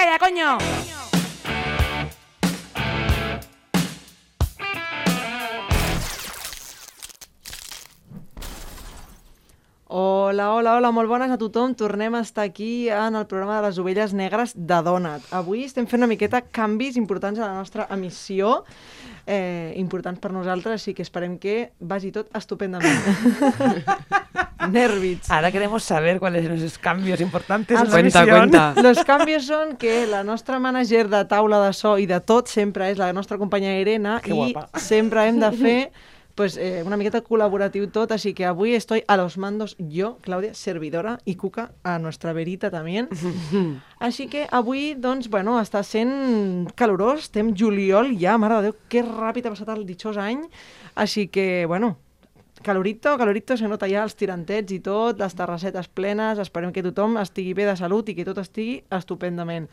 calla, coño! Hola, hola, hola, molt bones a tothom. Tornem a estar aquí en el programa de les ovelles negres de Donat. Avui estem fent una miqueta canvis importants a la nostra emissió, eh, importants per nosaltres, així que esperem que vagi tot estupendament. Nervits. Ahora queremos saber cuáles son esos cambios importantes en Cuenta, cuenta. Los canvis són que la nostra manager de taula de so i de tot sempre és la nostra companya Irene Que i guapa. sempre hem de fer pues, eh, una miqueta col·laboratiu tot, així que avui estoy a los mandos yo, Clàudia, servidora, i Cuca a nuestra verita també. així que avui, doncs, bueno, està sent calorós, estem juliol ja, mare de Déu, que ràpid ha passat el ditxós any, així que, bueno, calorito, calorito, se nota ja els tirantets i tot, les terrassetes plenes, esperem que tothom estigui bé de salut i que tot estigui estupendament.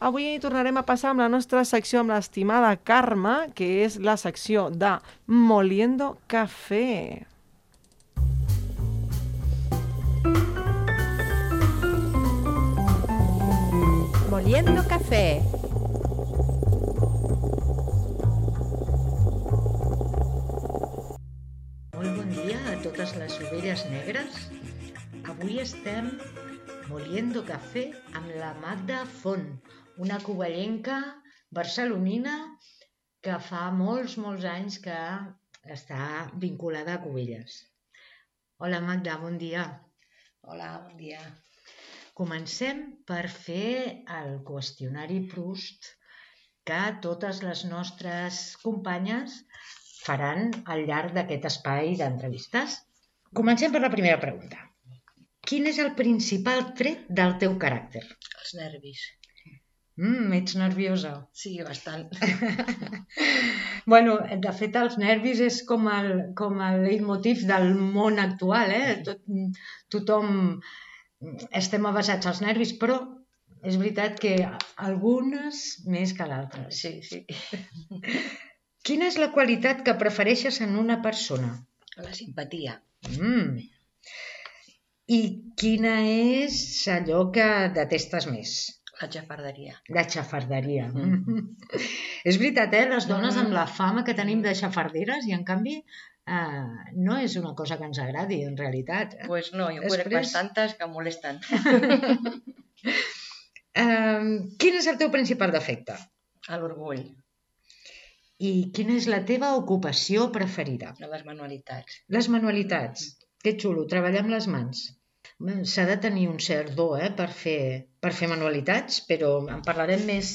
Avui tornarem a passar amb la nostra secció amb l'estimada Carme, que és la secció de Moliendo Café. Moliendo café. Molt bon dia a totes les ovelles negres. Avui estem moliendo cafè amb la Magda Font, una covellenca barcelonina que fa molts, molts anys que està vinculada a Cubelles. Hola Magda, bon dia. Hola, bon dia. Comencem per fer el qüestionari Proust que totes les nostres companyes faran al llarg d'aquest espai d'entrevistes. Comencem per la primera pregunta. Quin és el principal tret del teu caràcter? Els nervis. Mm, ets nerviosa. Sí, bastant. bueno, de fet, els nervis és com el, com el leitmotiv del món actual, eh? Tot, tothom estem avasats als nervis, però és veritat que algunes més que l'altres. Sí, sí. Quina és la qualitat que prefereixes en una persona? La simpatia. Mm. I quina és allò que detestes més? La xafarderia. La xafarderia. Mm. és veritat, eh? Les dones amb la fama que tenim de xafarderes i, en canvi, eh, no és una cosa que ens agradi, en realitat. Pues no, jo conec Després- bastantes que molesten. Eh, quin és el teu principal defecte? L'orgull, I quina és la teva ocupació preferida? les manualitats. Les manualitats. Que xulo, treballar amb les mans. S'ha de tenir un cert do eh, per, fer, per fer manualitats, però en parlarem més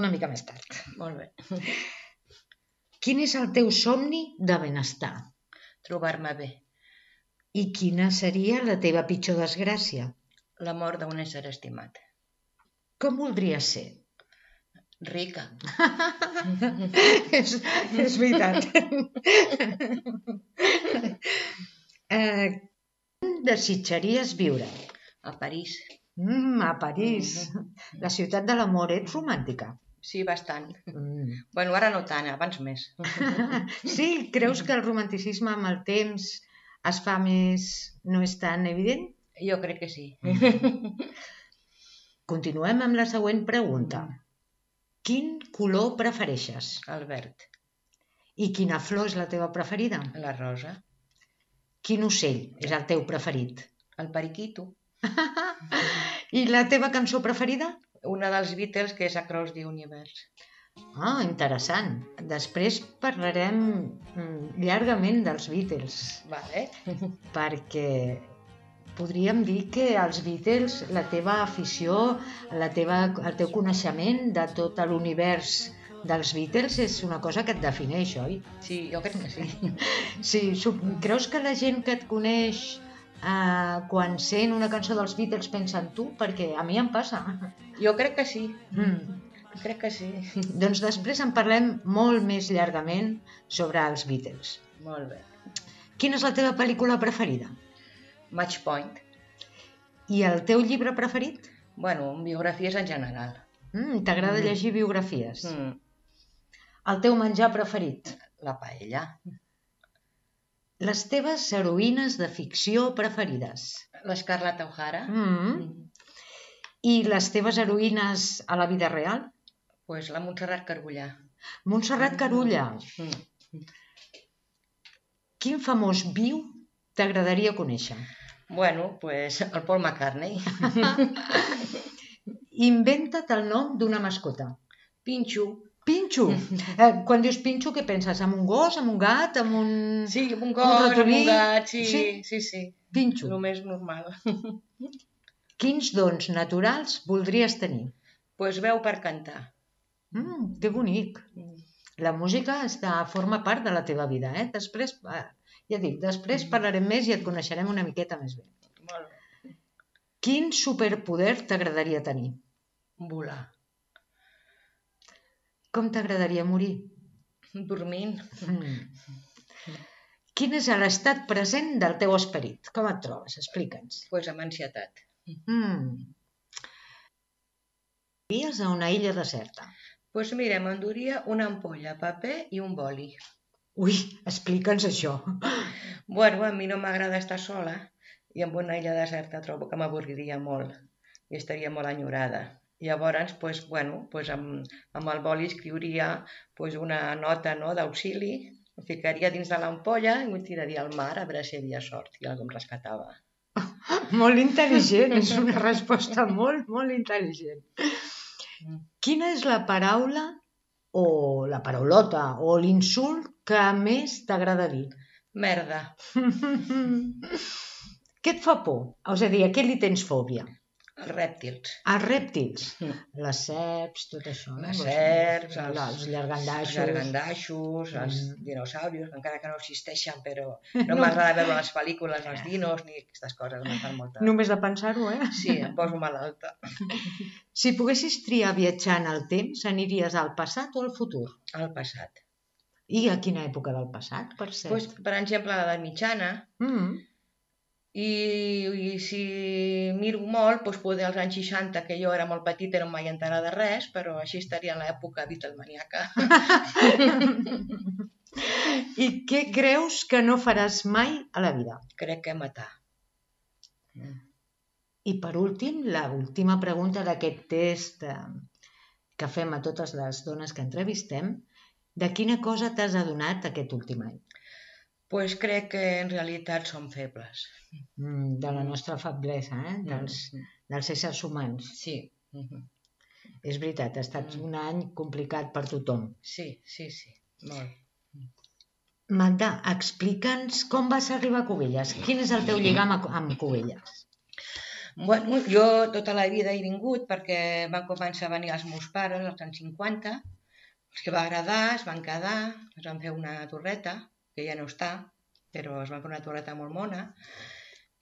una mica més tard. Molt bé. Quin és el teu somni de benestar? Trobar-me bé. I quina seria la teva pitjor desgràcia? La mort d'un ésser estimat. Com voldries ser? Rica. és, és veritat. eh, desitjaries viure? A París. Mm, a París, la ciutat de l'amor. Ets romàntica? Sí, bastant. Mm. Bueno, ara no tant, abans més. Sí, creus que el romanticisme amb el temps es fa més... no és tan evident? Jo crec que sí. Continuem amb la següent pregunta. Quin color prefereixes? El verd. I quina flor és la teva preferida? La rosa. Quin ocell és el teu preferit? El periquito. I la teva cançó preferida? Una dels Beatles que és Across the Universe. Ah, interessant. Després parlarem mm, llargament dels Beatles, Vale. perquè podríem dir que els Beatles, la teva afició, la teva, el teu coneixement de tot l'univers dels Beatles és una cosa que et defineix, oi? Sí, jo crec que sí. Sí, creus que la gent que et coneix eh, quan sent una cançó dels Beatles pensa en tu? Perquè a mi em passa. Jo crec que sí. Mm. Crec que sí. Doncs després en parlem molt més llargament sobre els Beatles. Molt bé. Quina és la teva pel·lícula preferida? Match Point. I el teu llibre preferit? Bueno, biografies en general. Mm, T'agrada Mm. llegir biografies? Mm. El teu menjar preferit? La paella. Les teves heroïnes de ficció preferides? L'Escarlata O'Hara. Mm. I les teves heroïnes a la vida real? pues la Montserrat Cargullà. Montserrat Carulla. Mm. Quin famós viu t'agradaria conèixer? Bueno, pues el Paul McCartney. Inventa't el nom d'una mascota. Pinxo. Pinxo. Eh, quan dius pinxo, què penses? Amb un gos, amb un gat, amb un... Sí, amb un gos, amb ratolí. un gat, sí, Sí? sí, sí. Pinxo. El més normal. Quins dons naturals voldries tenir? pues veu per cantar. Mm, que bonic. La música està, forma part de la teva vida, eh? Després, ja dic, després parlarem més i et coneixerem una miqueta més bé. Molt bé. Quin superpoder t'agradaria tenir? Volar. Com t'agradaria morir? Dormint. Mm. Quin és l'estat present del teu esperit? Com et trobes? Explica'ns. pues amb ansietat. Mm. Vies a una illa deserta. pues mira, m'enduria una ampolla, paper i un boli. Ui, explica'ns això. Bueno, a mi no m'agrada estar sola i en una illa deserta trobo que m'avorriria molt i estaria molt enyorada. Llavors, pues, bueno, pues amb, amb el boli escriuria pues, una nota no, d'auxili, ho ficaria dins de l'ampolla i m'ho tiraria al mar a veure si hi havia sort i algú em rescatava. Molt intel·ligent, és una resposta molt, molt intel·ligent. Quina és la paraula o la paraulota o l'insult que més t'agrada dir? Merda. Què et fa por? És a dir, a què li tens fòbia? Els rèptils. Els rèptils, Mm. les serps, tot això. no? Les serps, els, els llargandaixos. els argandaixos, els Mm. dinosaurios, que encara que no existeixen, però no m'agrada veure les pel·lícules, els dinos, ni aquestes coses, em fan molta... Només de pensar-ho, eh? Sí, em poso malalta. Si poguessis triar viatjar en el temps, aniries al passat o al futur? Al passat. I a quina època del passat, per cert? Pues, per exemple, a l'edat mitjana, Mm. I, i si miro molt, doncs poder als anys 60, que jo era molt petita i no em vaig enterar de res, però així estaria en l'època Beatlemaniaca. I què creus que no faràs mai a la vida? Crec que matar. I per últim, la última pregunta d'aquest test eh, que fem a totes les dones que entrevistem, de quina cosa t'has adonat aquest últim any? Pues crec que en realitat som febles. Mm, de la nostra feblesa, eh? dels, dels éssers humans. Sí. Mhm. És veritat, ha estat Mm. un any complicat per tothom. Sí, sí, sí. Molt. Magda, explica'ns com vas arribar a Cubelles. Quin és el teu lligam amb Cubelles? Bueno, jo tota la vida he vingut perquè van començar a venir els meus pares als anys 50, els que va agradar, es van quedar, es van fer una torreta, que ja no està, però es van fer una torreta molt mona.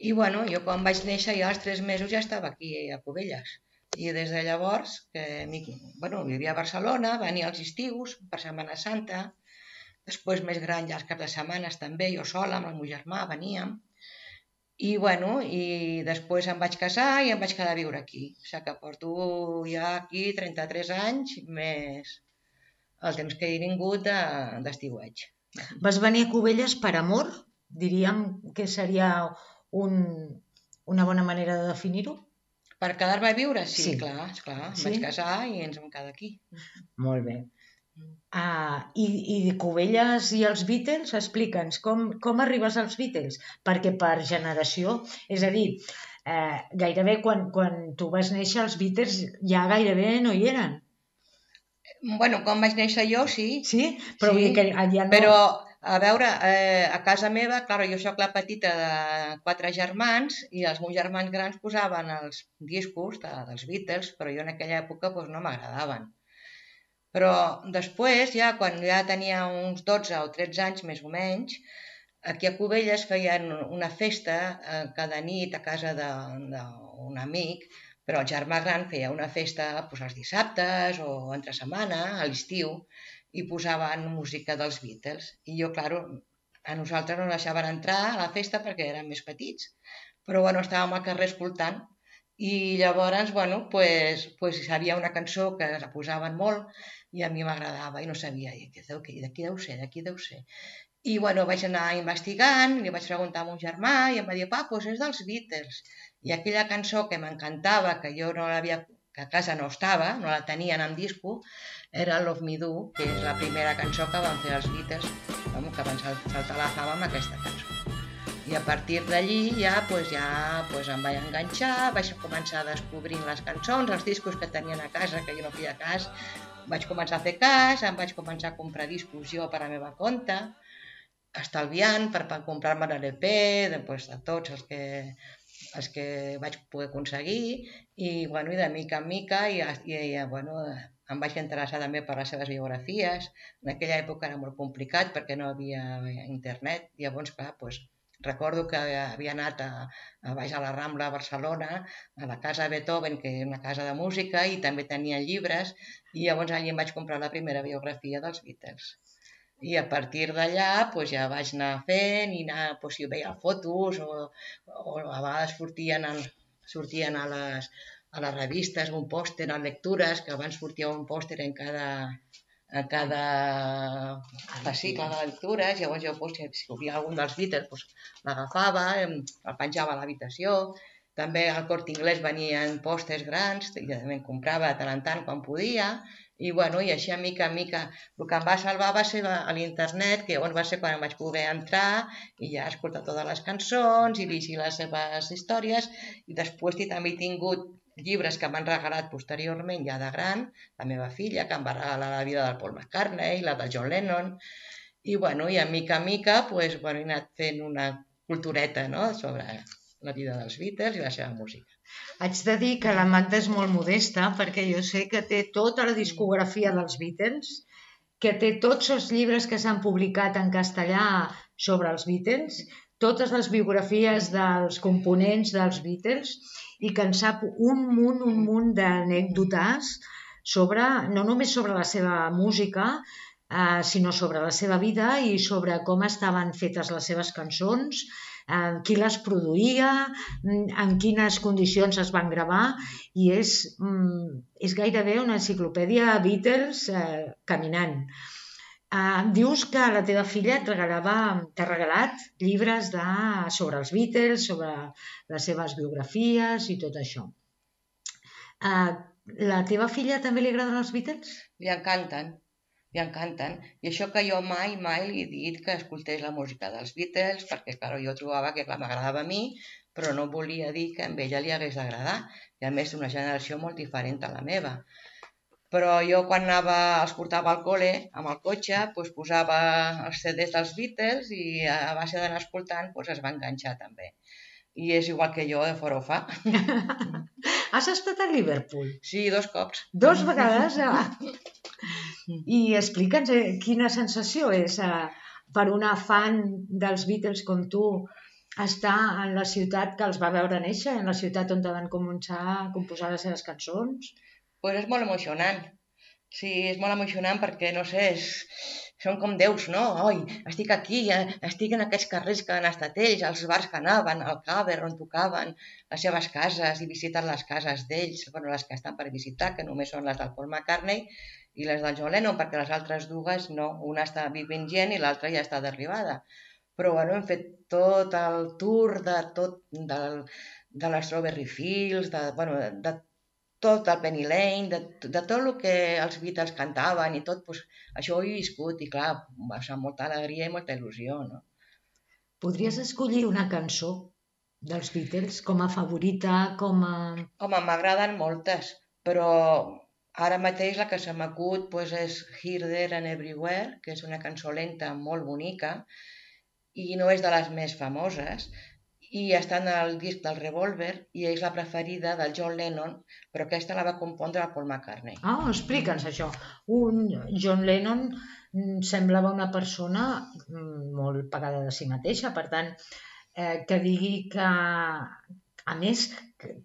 I bueno, jo quan vaig néixer ja als tres mesos ja estava aquí a Cubelles. I des de llavors, que bueno, vivia a Barcelona, venia als estius, per Setmana Santa, després més gran ja els caps de setmanes també, jo sola amb el meu germà veníem, i, bueno, i després em vaig casar i em vaig quedar a viure aquí. O sigui que porto ja aquí 33 anys més el temps que he vingut de- d'estiueig. Vas venir a Cubelles per amor? Diríem que seria un, una bona manera de definir-ho? Per quedar-me a viure? Sí, Sí. clar, esclar. Em Sí? vaig casar i ens vam quedar aquí. Molt bé. Ah, i, I Cubelles i els Beatles, explica'ns, com, com arribes als Beatles? Perquè per generació, és a dir, eh, gairebé quan, quan tu vas néixer els Beatles ja gairebé no hi eren. Bueno, quan vaig néixer jo, sí, Sí? Però Sí, vull dir que allà no... Però, a veure, eh, a casa meva, clar, jo sóc la petita de quatre germans i els meus germans grans posaven els discos de, dels Beatles, però jo en aquella època doncs, no m'agradaven. Però després, ja quan ja tenia uns 12 o 13 anys més o menys, aquí a Cubelles feien una festa eh, cada nit a casa de- d'un amic, però el germà gran feia una festa doncs, els dissabtes o entre setmana, a l'estiu, i posaven música dels Beatles. I jo, claro, a nosaltres no deixaven entrar a la festa perquè érem més petits. Però, bueno, estàvem al carrer escoltant i llavors, bueno, pues, pues havia una cançó que la posaven molt i a mi m'agradava i no sabia, i de qui deu ser, de qui deu ser. I, bueno, vaig anar investigant, li vaig preguntar a mon germà i em va dir, pa, doncs és dels Beatles. I aquella cançó que m'encantava, que jo no l'havia que a casa no estava, no la tenien en disco, era Love Me Do, que és la primera cançó que van fer els Beatles, que van sal- saltar la fama amb aquesta cançó. I a partir d'allí ja, pues, ja pues, em vaig enganxar, vaig començar descobrint les cançons, els discos que tenien a casa, que jo no feia cas, vaig començar a fer cas, em vaig començar a comprar discos jo per a la meva compte, estalviant per, per comprar-me l'LP, de, pues, de tots els que, els que vaig poder aconseguir i, bueno, i de mica en mica i, i, i bueno, em vaig interessar també per les seves biografies. En aquella època era molt complicat perquè no havia internet. Llavors, clar, doncs, recordo que havia anat a, a baix a la Rambla a Barcelona, a la casa Beethoven, que és una casa de música, i també tenien llibres, i llavors allí em vaig comprar la primera biografia dels Beatles. I a partir d'allà pues, ja vaig anar fent i anar, pues, si veia fotos o, o a vegades sortien, en, sortien a, les, a les revistes un pòster, a lectures, que abans sortia un pòster en cada, en cada fascicle de lectures, llavors jo pues, si, hi havia algun dels Beatles pues, l'agafava, el penjava a l'habitació, també al Cort Inglés venien pòsters grans, i també comprava de tant en tant quan podia, i, bueno, i així, a mica en mica, el que em va salvar va ser a l'internet, que on va ser quan em vaig poder entrar i ja escoltar totes les cançons i llegir les seves històries. I després també he tingut llibres que m'han regalat posteriorment, ja de gran, la meva filla, que em va regalar la vida del Paul McCartney, la de John Lennon, i, bueno, i a mica en mica pues, bueno, he anat fent una cultureta no? sobre la vida dels Beatles i la seva música. Haig de dir que la Magda és molt modesta perquè jo sé que té tota la discografia dels Beatles, que té tots els llibres que s'han publicat en castellà sobre els Beatles, totes les biografies dels components dels Beatles i que en sap un munt, un munt d'anècdotes sobre, no només sobre la seva música, eh, sinó sobre la seva vida i sobre com estaven fetes les seves cançons, eh, qui les produïa, mm, en quines condicions es van gravar i és, mm, és gairebé una enciclopèdia Beatles eh, caminant. Eh, dius que la teva filla et regalava, t'ha regalat llibres de, sobre els Beatles, sobre les seves biografies i tot això. Eh, la teva filla també li agraden els Beatles? Li encanten, li encanten. I això que jo mai, mai li he dit que escoltés la música dels Beatles, perquè, clar, jo trobava que m'agradava a mi, però no volia dir que a ella li hagués d'agradar. I a més, una generació molt diferent a la meva. Però jo quan anava, els portava al col·le, amb el cotxe, doncs posava els CDs dels Beatles i a base d'anar escoltant doncs es va enganxar també. I és igual que jo, de forofa. Has estat a Liverpool? Sí, dos cops. Dos vegades? A... I explica'ns eh, quina sensació és eh, per una fan dels Beatles com tu estar en la ciutat que els va veure néixer, en la ciutat on van començar a composar les seves cançons. pues és molt emocionant. Sí, és molt emocionant perquè, no sé, és, són com déus, no? Oi, estic aquí, eh, estic en aquests carrers que han estat ells, els bars que anaven, al càver on tocaven, les seves cases i visiten les cases d'ells, bueno, les que estan per visitar, que només són les del Paul McCartney i les del John Lennon, perquè les altres dues no, una està vivint gent i l'altra ja està d'arribada. Però bueno, hem fet tot el tour de tot, del, de les Strawberry Fields, de, bueno, de tot el Penny Lane, de, de tot el que els Beatles cantaven i tot, doncs, això ho he viscut i clar, va ser molta alegria i molta il·lusió, no? Podries escollir una cançó dels Beatles com a favorita, com a... Home, m'agraden moltes, però ara mateix la que se m'acut doncs, és Here, There and Everywhere, que és una cançó lenta molt bonica i no és de les més famoses, i està en el disc del Revolver i és la preferida del John Lennon, però aquesta la va compondre el Paul McCartney. Ah, explica'ns això. Un John Lennon mm, semblava una persona mm, molt pagada de si mateixa, per tant, eh, que digui que, a més,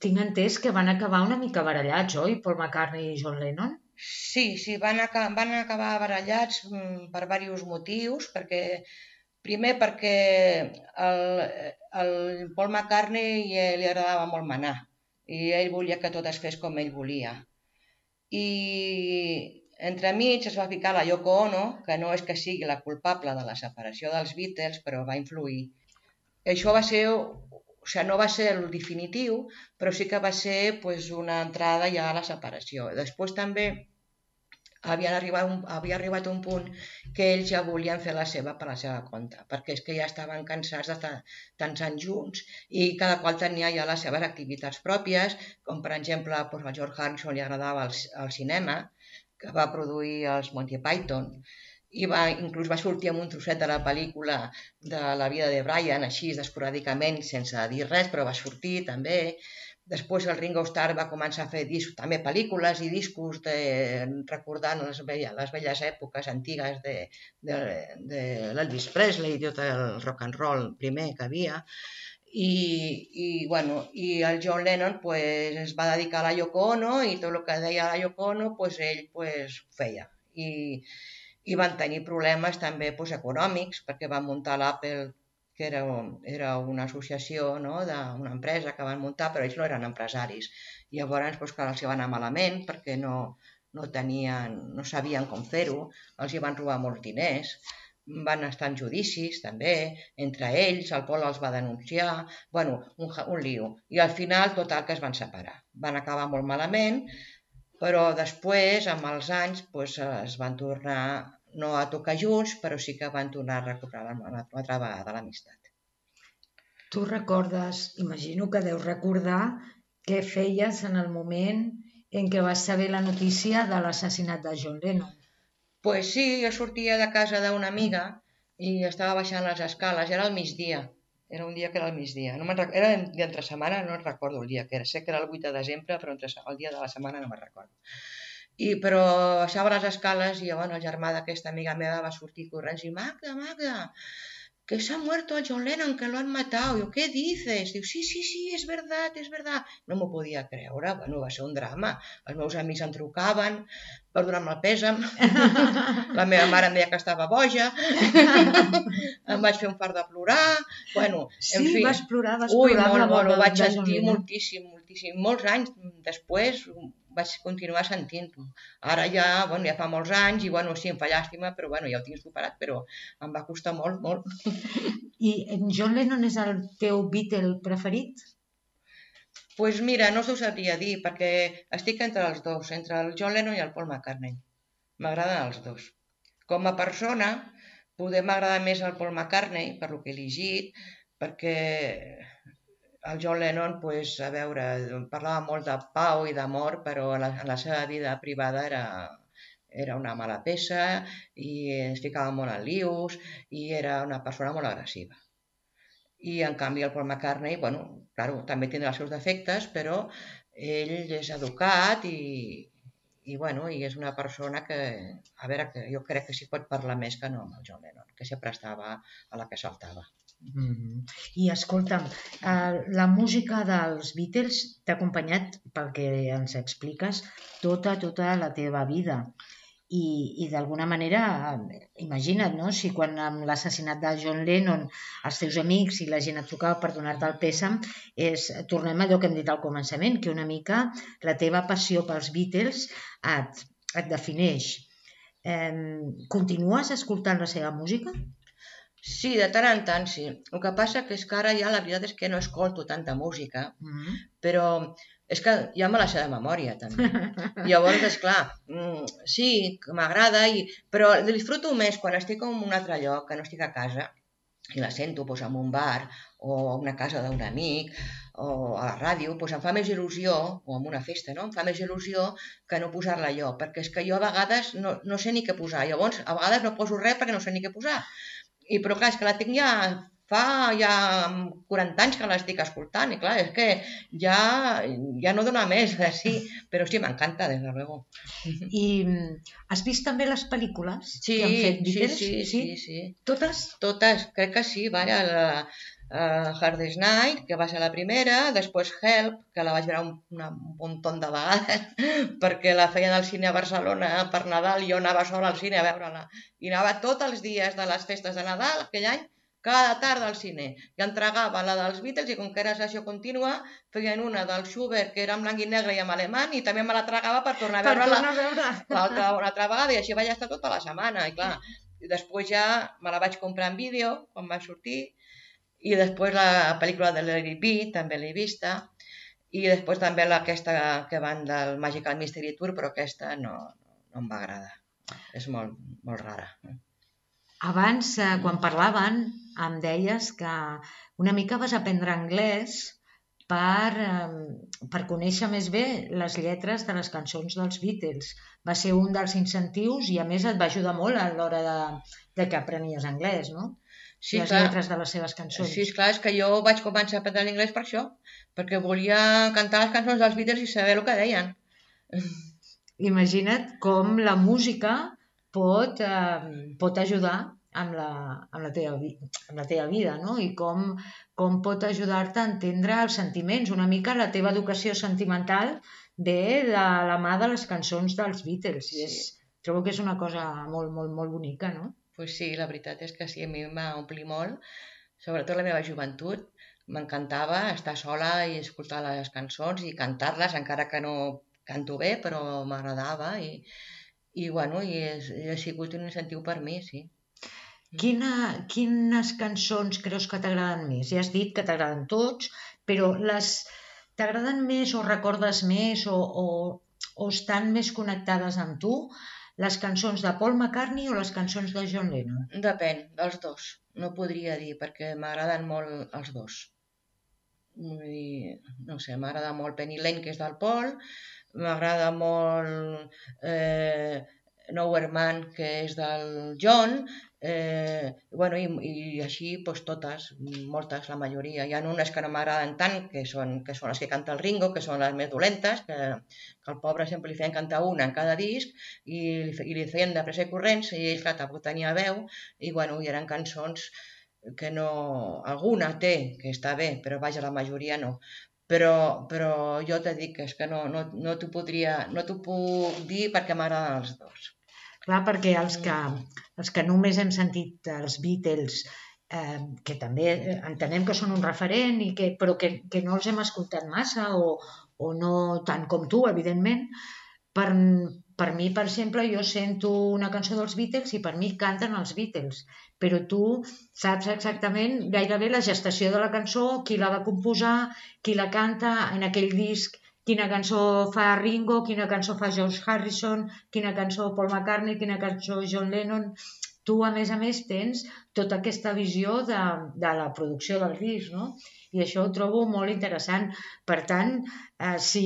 tinc entès que van acabar una mica barallats, oi, Paul McCartney i John Lennon? Sí, sí, van, aca van acabar barallats mm, per diversos motius, perquè primer perquè el, el Paul McCartney li agradava molt manar i ell volia que tot es fes com ell volia. I entremig es va ficar la Yoko Ono, que no és que sigui la culpable de la separació dels Beatles, però va influir. Això va ser o sigui, no va ser el definitiu, però sí que va ser pues, una entrada ja a la separació. Després també havien arribat un, havia arribat un punt que ells ja volien fer la seva per la seva compte, perquè és que ja estaven cansats d'estar tants anys junts i cada qual tenia ja les seves activitats pròpies, com per exemple doncs, al George Harrison li agradava el, el cinema, que va produir els Monty Python, i va, inclús va sortir amb un trosset de la pel·lícula de la vida de Brian, així, esporàdicament, sense dir res, però va sortir també. Després el Ringo Starr va començar a fer disc, també pel·lícules i discos de, recordant les, velles, les velles èpoques antigues de, de, de l'Elvis Presley i tot el rock and roll primer que havia. I, i, bueno, i el John Lennon pues, es va dedicar a la Yoko Ono i tot el que deia la Yoko Ono pues, ell pues, ho feia. I, i van tenir problemes també pues, econòmics perquè van muntar l'Apple que era, era una associació no, d'una empresa que van muntar, però ells no eren empresaris. Llavors, doncs, clar, els hi va anar malament perquè no, no, tenien, no sabien com fer-ho, els hi van robar molts diners, van estar en judicis també, entre ells, el Pol els va denunciar, bueno, un, un lío. I al final, total, que es van separar. Van acabar molt malament, però després, amb els anys, doncs, es van tornar no a tocar junts, però sí que van tornar a recuperar una altra vegada l'amistat. Tu recordes, imagino que deus recordar què feies en el moment en què vas saber la notícia de l'assassinat de John Lennon. Pues sí, jo sortia de casa d'una amiga i estava baixant les escales, era al migdia, era un dia que era al migdia, no era d'entre setmana, no recordo el dia que era, sé que era el 8 de desembre, però entre el dia de la setmana no me'n recordo. I, però baixava les escales i bueno, el germà d'aquesta amiga meva va sortir corrents i Magda, Magda, que se ha muerto a John Lennon, que lo han matado. Yo, ¿qué dices? Diu, sí, sí, sí, és verdad, és verdad. No m'ho podia creure, bueno, va ser un drama. Els meus amics em trucaven per donar-me el pèsam. La meva mare em deia que estava boja. em vaig fer un fart de plorar. Bueno, en sí, fi. vas plorar, vas Ui, plorar. molt, molt, ho vaig sentir moltíssim, moltíssim. Molts anys després vaig continuar sentint-ho. Ara ja, bueno, ja fa molts anys i bueno, sí, em fa llàstima, però bueno, ja ho tinc superat, però em va costar molt, molt. I en John Lennon és el teu Beatle preferit? pues mira, no us ho sabria dir, perquè estic entre els dos, entre el John Lennon i el Paul McCartney. M'agraden els dos. Com a persona, poder m'agrada més el Paul McCartney, per lo que he llegit, perquè el John Lennon, pues, a veure, parlava molt de pau i d'amor, però la, la seva vida privada era, era una mala peça i es ficava molt en lius i era una persona molt agressiva. I en canvi el Paul McCartney, bueno, claro, també tindrà els seus defectes, però ell és educat i, i, bueno, i és una persona que, a veure, que jo crec que s'hi pot parlar més que no amb el John Lennon, que sempre estava a la que saltava. Mm -hmm. I escolta'm, eh, la música dels Beatles t'ha acompanyat, pel que ens expliques, tota, tota la teva vida. I, i d'alguna manera, imagina't, no? si quan amb l'assassinat de John Lennon els teus amics i la gent et trucava per donar-te el pèsam, és, tornem a allò que hem dit al començament, que una mica la teva passió pels Beatles et, et defineix. Eh, continues escoltant la seva música? Sí, de tant en tant, sí. El que passa que és que ara ja la veritat és que no escolto tanta música, Mm -hmm. però és que ja me la sé de memòria, també. Llavors, és clar, mm, sí, m'agrada, i... però disfruto més quan estic en un altre lloc, que no estic a casa, i la sento doncs, en un bar o a una casa d'un amic o a la ràdio, doncs em fa més il·lusió, o en una festa, no? em fa més il·lusió que no posar-la jo, perquè és que jo a vegades no, no sé ni què posar, llavors a vegades no poso res perquè no sé ni què posar. I però clar, és que la tinc ja fa ja 40 anys que l'estic escoltant i clar, és que ja, ja no dona més, eh, sí, però sí, m'encanta, des de luego. I mm, has vist també les pel·lícules Sí, que han fet sí, Beatles? sí, sí, sí. Totes? Totes, crec que sí, vaja, la, uh, Hardest Night, que va ser la primera, després Help, que la vaig veure un, una, un muntó de vegades, perquè la feien al cine a Barcelona per Nadal, i jo anava sola al cine a veure-la, i anava tots els dies de les festes de Nadal, aquell any, cada tarda al cine, i entregava la dels Beatles, i com que era sessió contínua, feien una del Schubert, que era en blanc i negre i en alemany, i també me la tragava per tornar a veure-la. l'altra una altra vegada, i així vaig estar tota la setmana, i clar, i després ja me la vaig comprar en vídeo, quan va sortir, I després la pel·lícula de Larry B també l'he vista. I després també aquesta que van del Magical Mystery Tour, però aquesta no, no em va agradar. És molt, molt rara. Abans, eh, quan parlaven, em deies que una mica vas aprendre anglès per, eh, per conèixer més bé les lletres de les cançons dels Beatles. Va ser un dels incentius i, a més, et va ajudar molt a l'hora de, de que aprenies anglès, no? Sí, les clar. lletres de les seves cançons. Sí, esclar, és que jo vaig començar a aprendre l'anglès per això, perquè volia cantar les cançons dels Beatles i saber el que deien. Imagina't com la música pot, eh, pot ajudar amb la, amb, la teva, amb la teva vida, no? I com, com pot ajudar-te a entendre els sentiments. Una mica la teva educació sentimental ve de la mà de les cançons dels Beatles. I és, trobo que és una cosa molt, molt, molt bonica, no? Pues sí, la veritat és que sí, a mi em va omplir molt, sobretot la meva joventut. M'encantava estar sola i escoltar les cançons i cantar-les, encara que no canto bé, però m'agradava i, i, bueno, i, és, ha sigut un incentiu per mi, sí. Quina, quines cançons creus que t'agraden més? Ja has dit que t'agraden tots, però les t'agraden més o recordes més o, o, o estan més connectades amb tu les cançons de Paul McCartney o les cançons de John Lennon? Depèn, dels dos. No podria dir, perquè m'agraden molt els dos. Vull dir, no sé, m'agrada molt Penny Lane, que és del Paul, m'agrada molt eh, Nowhere Man, que és del John, eh, bueno, i, i així doncs, totes, moltes, la majoria. Hi ha unes que no m'agraden tant, que són, que són les que canta el Ringo, que són les més dolentes, que, que el pobre sempre li feien cantar una en cada disc i li, i li feien de pressa i corrents i ell, clar, tampoc tenia veu i, bueno, i eren cançons que no... Alguna té, que està bé, però vaja, la majoria no. Però, però jo te dic que és que no, no, no t'ho podria, no t'ho puc dir perquè m'agraden els dos. Clar, perquè els que, els que només hem sentit els Beatles, eh, que també eh, entenem que són un referent, i que, però que, que no els hem escoltat massa o, o no tant com tu, evidentment, per, per mi, per exemple, jo sento una cançó dels Beatles i per mi canten els Beatles, però tu saps exactament gairebé la gestació de la cançó, qui la va composar, qui la canta en aquell disc, quina cançó fa Ringo, quina cançó fa George Harrison, quina cançó Paul McCartney, quina cançó John Lennon. Tu, a més a més, tens tota aquesta visió de, de la producció del disc, no? I això ho trobo molt interessant. Per tant, eh, si,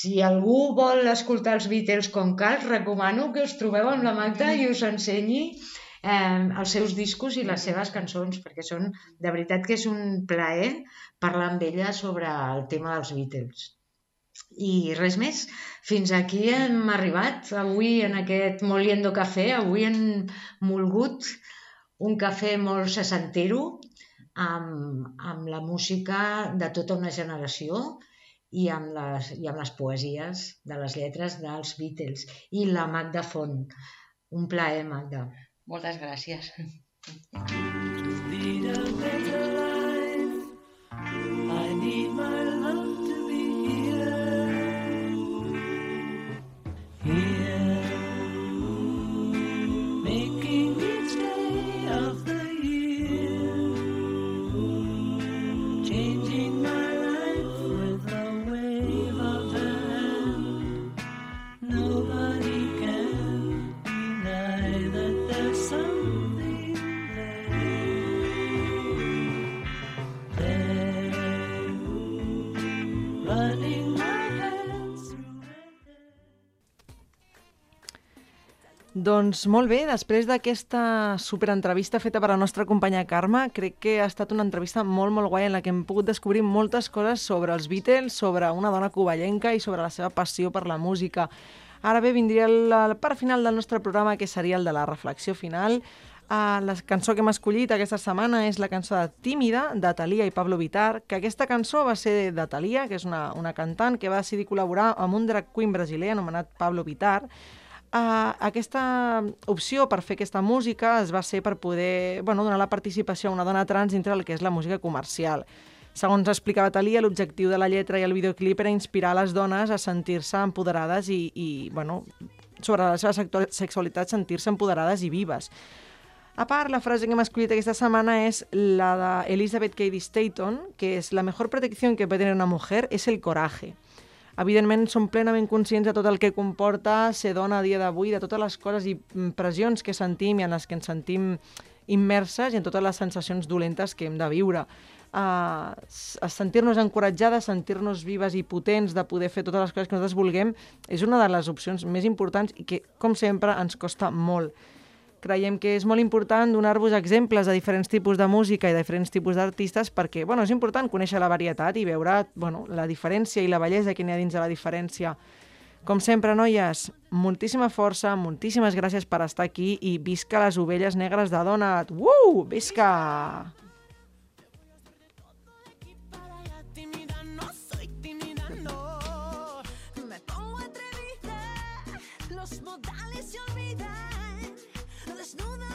si algú vol escoltar els Beatles com cal, recomano que us trobeu amb la Magda i us ensenyi eh, els seus discos i les seves cançons, perquè són, de veritat que és un plaer parlar amb ella sobre el tema dels Beatles. I res més, fins aquí hem arribat avui en aquest Moliendo Café, avui hem molgut un cafè molt sessantero amb, amb la música de tota una generació i amb, les, i amb les poesies de les lletres dels Beatles i la Magda Font. Un plaer, Magda. Moltes gràcies. lead Doncs molt bé, després d'aquesta superentrevista feta per la nostra companya Carme, crec que ha estat una entrevista molt, molt guai en la que hem pogut descobrir moltes coses sobre els Beatles, sobre una dona covellenca i sobre la seva passió per la música. Ara bé, vindria la part final del nostre programa, que seria el de la reflexió final. Uh, la cançó que hem escollit aquesta setmana és la cançó de Tímida, de Thalia i Pablo Vitar, que aquesta cançó va ser de Thalia, que és una, una cantant que va decidir col·laborar amb un drag queen brasiler anomenat Pablo Vitar, Uh, aquesta opció per fer aquesta música es va ser per poder bueno, donar la participació a una dona trans dintre del que és la música comercial. Segons explicava Talia, l'objectiu de la lletra i el videoclip era inspirar les dones a sentir-se empoderades i, i bueno, sobre la seva sexualitat sentir-se empoderades i vives. A part, la frase que hem escollit aquesta setmana és la d'Elizabeth Cady Stanton, que és la mejor protección que puede tener una mujer es el coraje. Evidentment, som plenament conscients de tot el que comporta ser dona a dia d'avui, de totes les coses i pressions que sentim i en les que ens sentim immerses i en totes les sensacions dolentes que hem de viure. Uh, sentir-nos encoratjades, sentir-nos vives i potents de poder fer totes les coses que nosaltres vulguem és una de les opcions més importants i que, com sempre, ens costa molt. Creiem que és molt important donar-vos exemples de diferents tipus de música i de diferents tipus d'artistes perquè bueno, és important conèixer la varietat i veure bueno, la diferència i la bellesa que n'hi ha dins de la diferència. Com sempre, noies, moltíssima força, moltíssimes gràcies per estar aquí i visca les ovelles negres de Donat. Uh! Visca! tímida, no soy desnuda.